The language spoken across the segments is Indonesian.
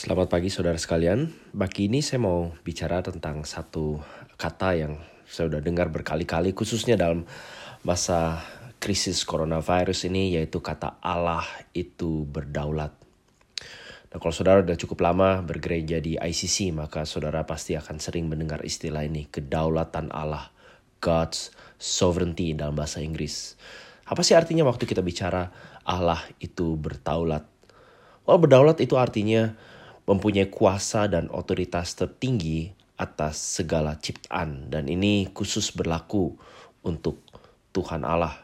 Selamat pagi saudara sekalian. Pagi ini saya mau bicara tentang satu kata yang saya sudah dengar berkali-kali khususnya dalam masa krisis coronavirus ini yaitu kata Allah itu berdaulat. Nah kalau saudara sudah cukup lama bergereja di ICC maka saudara pasti akan sering mendengar istilah ini kedaulatan Allah, God's sovereignty dalam bahasa Inggris. Apa sih artinya waktu kita bicara Allah itu berdaulat? Well, berdaulat itu artinya mempunyai kuasa dan otoritas tertinggi atas segala ciptaan dan ini khusus berlaku untuk Tuhan Allah.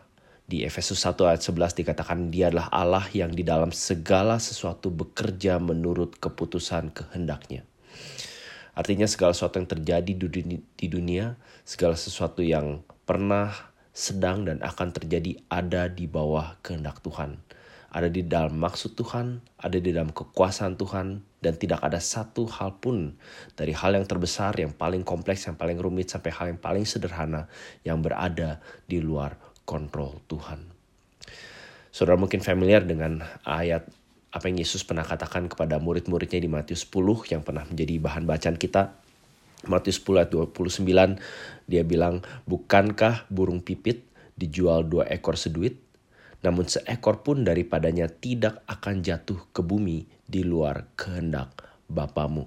Di Efesus 1 ayat 11 dikatakan dia adalah Allah yang di dalam segala sesuatu bekerja menurut keputusan kehendaknya. Artinya segala sesuatu yang terjadi di dunia, segala sesuatu yang pernah, sedang, dan akan terjadi ada di bawah kehendak Tuhan ada di dalam maksud Tuhan, ada di dalam kekuasaan Tuhan, dan tidak ada satu hal pun dari hal yang terbesar, yang paling kompleks, yang paling rumit, sampai hal yang paling sederhana yang berada di luar kontrol Tuhan. Saudara mungkin familiar dengan ayat apa yang Yesus pernah katakan kepada murid-muridnya di Matius 10 yang pernah menjadi bahan bacaan kita. Matius 10 ayat 29 dia bilang, Bukankah burung pipit dijual dua ekor seduit? Namun seekor pun daripadanya tidak akan jatuh ke bumi di luar kehendak Bapamu.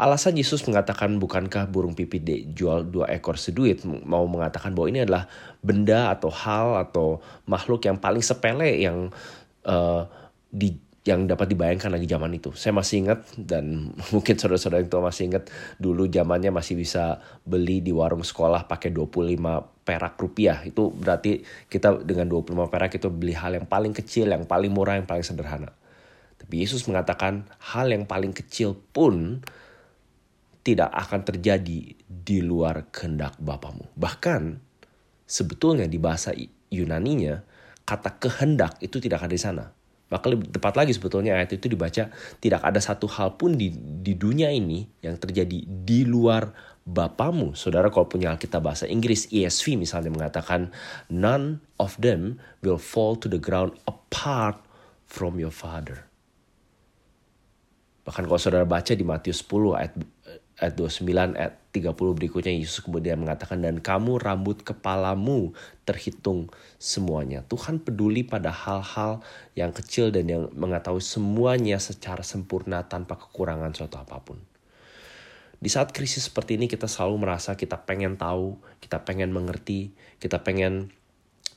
Alasan Yesus mengatakan bukankah burung pipit dijual dua ekor seduit mau mengatakan bahwa ini adalah benda atau hal atau makhluk yang paling sepele yang uh, di yang dapat dibayangkan lagi zaman itu. Saya masih ingat dan mungkin saudara-saudara yang tua masih ingat dulu zamannya masih bisa beli di warung sekolah pakai 25 perak rupiah. Itu berarti kita dengan 25 perak itu beli hal yang paling kecil, yang paling murah, yang paling sederhana. Tapi Yesus mengatakan hal yang paling kecil pun tidak akan terjadi di luar kehendak Bapamu. Bahkan sebetulnya di bahasa Yunaninya kata kehendak itu tidak ada di sana maka lebih tepat lagi sebetulnya ayat itu dibaca tidak ada satu hal pun di, di dunia ini yang terjadi di luar Bapamu. Saudara kalau punya Alkitab bahasa Inggris ESV misalnya mengatakan none of them will fall to the ground apart from your father. Bahkan kalau saudara baca di Matius 10 ayat ayat 29 ayat 30 berikutnya Yesus kemudian mengatakan dan kamu rambut kepalamu terhitung semuanya. Tuhan peduli pada hal-hal yang kecil dan yang mengetahui semuanya secara sempurna tanpa kekurangan suatu apa pun. Di saat krisis seperti ini kita selalu merasa kita pengen tahu, kita pengen mengerti, kita pengen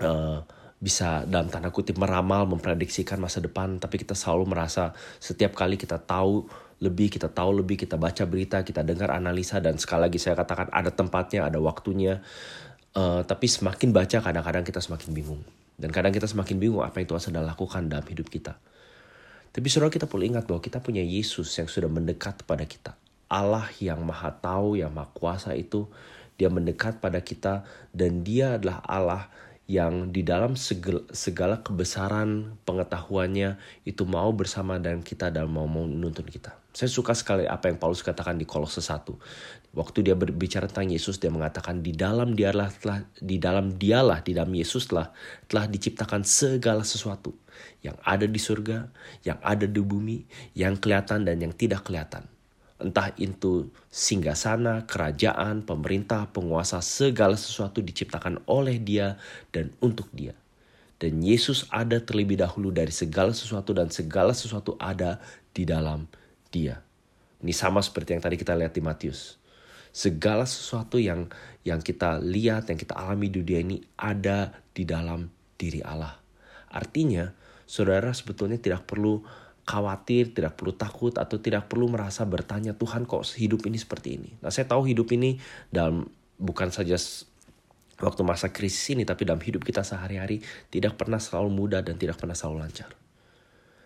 uh, bisa dalam tanda kutip meramal, memprediksikan masa depan, tapi kita selalu merasa setiap kali kita tahu lebih, kita tahu lebih, kita baca berita, kita dengar analisa, dan sekali lagi saya katakan ada tempatnya, ada waktunya. Uh, tapi semakin baca kadang-kadang kita semakin bingung. Dan kadang kita semakin bingung apa yang Tuhan sedang lakukan dalam hidup kita. Tapi saudara kita perlu ingat bahwa kita punya Yesus yang sudah mendekat pada kita. Allah yang maha tahu, yang maha kuasa itu, dia mendekat pada kita dan dia adalah Allah yang di dalam segala, kebesaran pengetahuannya itu mau bersama dengan kita dan mau menuntun kita. Saya suka sekali apa yang Paulus katakan di Kolose 1. Waktu dia berbicara tentang Yesus dia mengatakan di dalam dialah telah di dalam dialah di dalam Yesus telah telah diciptakan segala sesuatu yang ada di surga, yang ada di bumi, yang kelihatan dan yang tidak kelihatan entah itu singgasana, kerajaan, pemerintah, penguasa, segala sesuatu diciptakan oleh Dia dan untuk Dia. Dan Yesus ada terlebih dahulu dari segala sesuatu dan segala sesuatu ada di dalam Dia. Ini sama seperti yang tadi kita lihat di Matius. Segala sesuatu yang yang kita lihat, yang kita alami di dunia ini ada di dalam diri Allah. Artinya, saudara sebetulnya tidak perlu khawatir, tidak perlu takut atau tidak perlu merasa bertanya Tuhan kok hidup ini seperti ini. Nah saya tahu hidup ini dalam bukan saja waktu masa krisis ini tapi dalam hidup kita sehari-hari tidak pernah selalu mudah dan tidak pernah selalu lancar.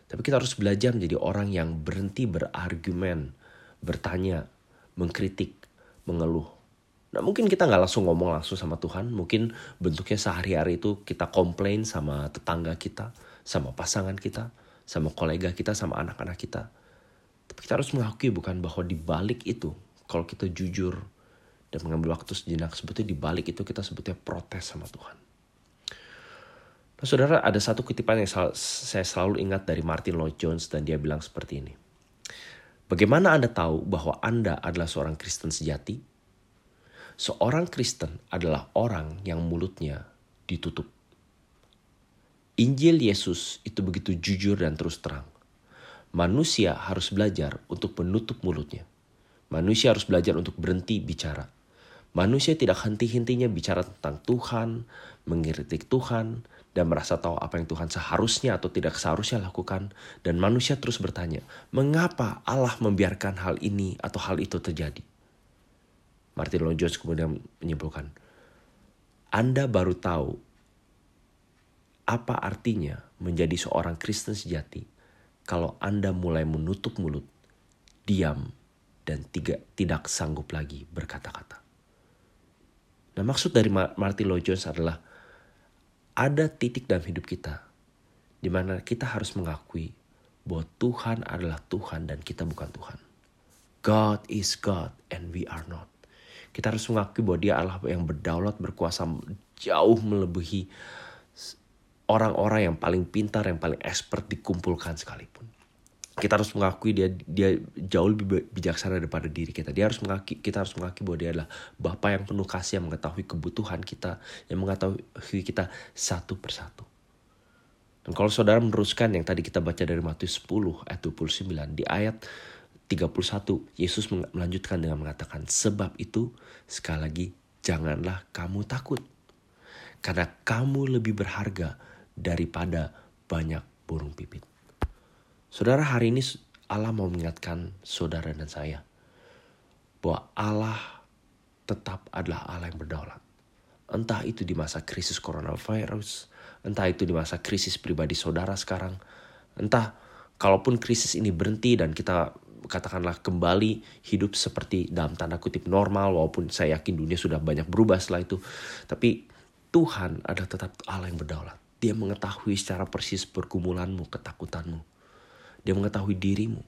Tapi kita harus belajar menjadi orang yang berhenti berargumen, bertanya, mengkritik, mengeluh. Nah mungkin kita nggak langsung ngomong langsung sama Tuhan, mungkin bentuknya sehari-hari itu kita komplain sama tetangga kita, sama pasangan kita, sama kolega kita, sama anak-anak kita. Tapi kita harus mengakui bukan bahwa di balik itu, kalau kita jujur dan mengambil waktu sejenak, sebetulnya di balik itu kita sebetulnya protes sama Tuhan. Nah saudara, ada satu kutipan yang saya selalu ingat dari Martin Lloyd Jones dan dia bilang seperti ini. Bagaimana Anda tahu bahwa Anda adalah seorang Kristen sejati? Seorang Kristen adalah orang yang mulutnya ditutup. Injil Yesus itu begitu jujur dan terus terang. Manusia harus belajar untuk menutup mulutnya. Manusia harus belajar untuk berhenti bicara. Manusia tidak henti-hentinya bicara tentang Tuhan, mengkritik Tuhan, dan merasa tahu apa yang Tuhan seharusnya atau tidak seharusnya lakukan. Dan manusia terus bertanya, mengapa Allah membiarkan hal ini atau hal itu terjadi? Martin Lloyd Jones kemudian menyimpulkan, Anda baru tahu apa artinya menjadi seorang Kristen sejati kalau Anda mulai menutup mulut, diam, dan tiga, tidak sanggup lagi berkata-kata. Nah maksud dari Martin Lloyd Jones adalah ada titik dalam hidup kita di mana kita harus mengakui bahwa Tuhan adalah Tuhan dan kita bukan Tuhan. God is God and we are not. Kita harus mengakui bahwa dia Allah yang berdaulat, berkuasa jauh melebihi orang-orang yang paling pintar, yang paling expert dikumpulkan sekalipun kita harus mengakui dia dia jauh lebih bijaksana daripada diri kita. Dia harus mengakui kita harus mengakui bahwa dia adalah Bapa yang penuh kasih yang mengetahui kebutuhan kita, yang mengetahui kita satu persatu. Dan kalau saudara meneruskan yang tadi kita baca dari Matius 10 ayat 29 di ayat 31 Yesus melanjutkan dengan mengatakan sebab itu sekali lagi janganlah kamu takut karena kamu lebih berharga daripada banyak burung pipit. Saudara, hari ini Allah mau mengingatkan saudara dan saya bahwa Allah tetap adalah Allah yang berdaulat. Entah itu di masa krisis coronavirus, entah itu di masa krisis pribadi saudara sekarang, entah kalaupun krisis ini berhenti dan kita katakanlah kembali hidup seperti dalam tanda kutip normal walaupun saya yakin dunia sudah banyak berubah setelah itu tapi Tuhan adalah tetap Allah yang berdaulat dia mengetahui secara persis pergumulanmu ketakutanmu dia mengetahui dirimu.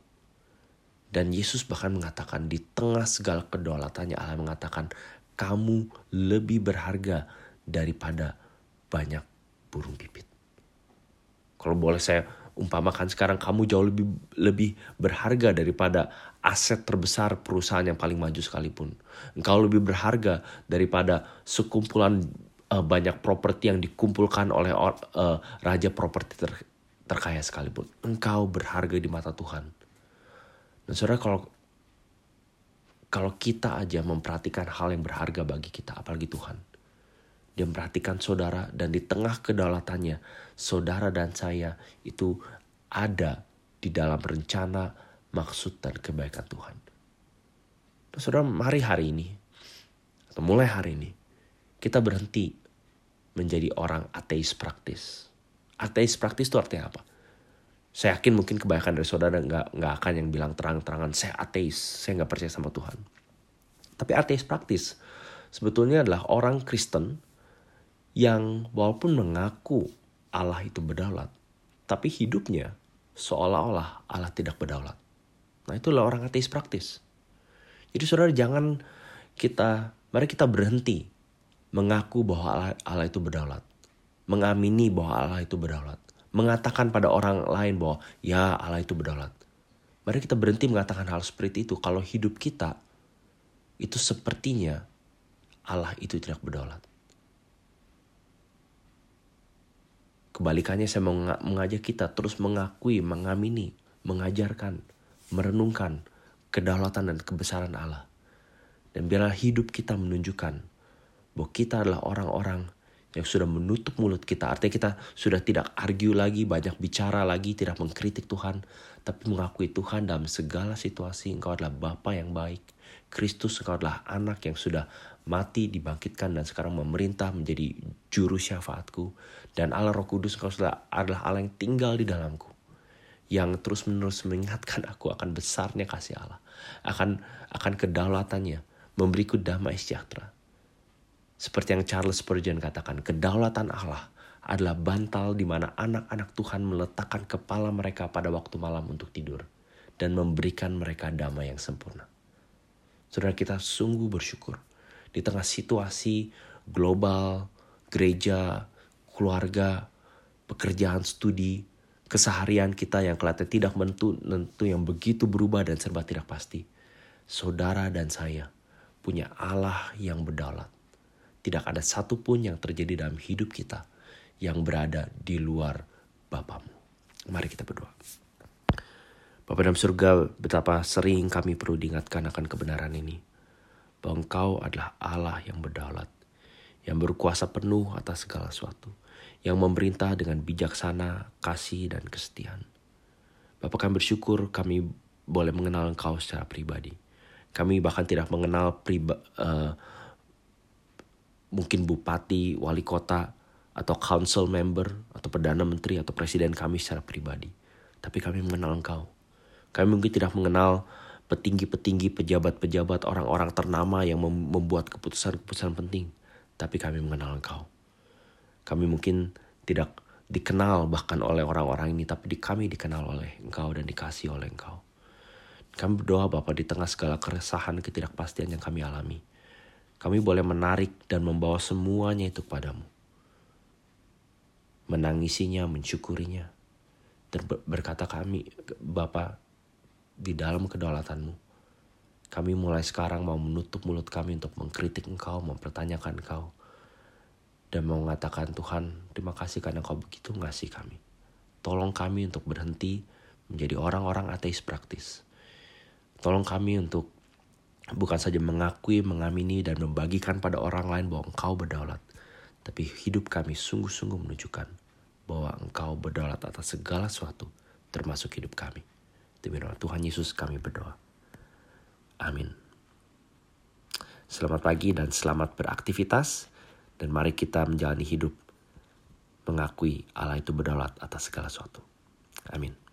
Dan Yesus bahkan mengatakan di tengah segala kedaulatannya Allah mengatakan kamu lebih berharga daripada banyak burung pipit. Kalau boleh saya umpamakan sekarang kamu jauh lebih lebih berharga daripada aset terbesar perusahaan yang paling maju sekalipun. Engkau lebih berharga daripada sekumpulan uh, banyak properti yang dikumpulkan oleh uh, raja properti ter, terkaya sekalipun. Engkau berharga di mata Tuhan. Dan saudara kalau kalau kita aja memperhatikan hal yang berharga bagi kita, apalagi Tuhan. Dia memperhatikan saudara dan di tengah kedaulatannya, saudara dan saya itu ada di dalam rencana, maksud, dan kebaikan Tuhan. Nah, saudara, mari hari ini, atau mulai hari ini, kita berhenti menjadi orang ateis praktis ateis praktis itu artinya apa? Saya yakin mungkin kebanyakan dari saudara nggak nggak akan yang bilang terang-terangan saya ateis, saya nggak percaya sama Tuhan. Tapi ateis praktis sebetulnya adalah orang Kristen yang walaupun mengaku Allah itu berdaulat, tapi hidupnya seolah-olah Allah tidak berdaulat. Nah itulah orang ateis praktis. Jadi saudara jangan kita, mari kita berhenti mengaku bahwa Allah, itu berdaulat mengamini bahwa Allah itu berdaulat. Mengatakan pada orang lain bahwa ya Allah itu berdaulat. Mari kita berhenti mengatakan hal seperti itu kalau hidup kita itu sepertinya Allah itu tidak berdaulat. Kebalikannya saya mengajak kita terus mengakui, mengamini, mengajarkan, merenungkan kedaulatan dan kebesaran Allah. Dan biarlah hidup kita menunjukkan bahwa kita adalah orang-orang yang sudah menutup mulut kita. Artinya kita sudah tidak argue lagi, banyak bicara lagi, tidak mengkritik Tuhan. Tapi mengakui Tuhan dalam segala situasi engkau adalah Bapa yang baik. Kristus engkau adalah anak yang sudah mati, dibangkitkan dan sekarang memerintah menjadi juru syafaatku. Dan Allah roh kudus engkau sudah adalah Allah yang tinggal di dalamku. Yang terus menerus mengingatkan aku akan besarnya kasih Allah. Akan akan kedaulatannya, memberiku damai sejahtera seperti yang Charles Spurgeon katakan, kedaulatan Allah adalah bantal di mana anak-anak Tuhan meletakkan kepala mereka pada waktu malam untuk tidur dan memberikan mereka damai yang sempurna. Saudara kita sungguh bersyukur di tengah situasi global, gereja, keluarga, pekerjaan studi, keseharian kita yang kelihatan tidak menentu, menentu yang begitu berubah dan serba tidak pasti. Saudara dan saya punya Allah yang berdaulat. Tidak ada satupun yang terjadi dalam hidup kita yang berada di luar Bapamu. Mari kita berdoa. Bapak dalam surga, betapa sering kami perlu diingatkan akan kebenaran ini. Bahwa Engkau adalah Allah yang berdaulat, yang berkuasa penuh atas segala sesuatu, yang memerintah dengan bijaksana, kasih, dan kesetiaan. Bapak kami bersyukur kami boleh mengenal Engkau secara pribadi. Kami bahkan tidak mengenal priba, uh, mungkin bupati, wali kota, atau council member, atau perdana menteri, atau presiden kami secara pribadi. Tapi kami mengenal Engkau kami mungkin tidak mengenal petinggi-petinggi, pejabat-pejabat, orang-orang ternama yang membuat keputusan-keputusan penting. Tapi kami mengenal Engkau. Kami mungkin tidak dikenal bahkan oleh orang-orang ini, tapi kami dikenal oleh Engkau dan dikasih oleh Engkau. Kami berdoa Bapak di tengah segala keresahan, ketidakpastian yang kami alami. Kami boleh menarik dan membawa semuanya itu kepadamu. Menangisinya, mensyukurinya. Dan berkata kami, Bapak, di dalam kedaulatanmu. Kami mulai sekarang mau menutup mulut kami untuk mengkritik engkau, mempertanyakan engkau. Dan mau mengatakan Tuhan, terima kasih karena engkau begitu mengasihi kami. Tolong kami untuk berhenti menjadi orang-orang ateis praktis. Tolong kami untuk bukan saja mengakui, mengamini, dan membagikan pada orang lain bahwa engkau berdaulat. Tapi hidup kami sungguh-sungguh menunjukkan bahwa engkau berdaulat atas segala sesuatu, termasuk hidup kami. Demi nama Tuhan Yesus kami berdoa. Amin. Selamat pagi dan selamat beraktivitas. Dan mari kita menjalani hidup mengakui Allah itu berdaulat atas segala sesuatu. Amin.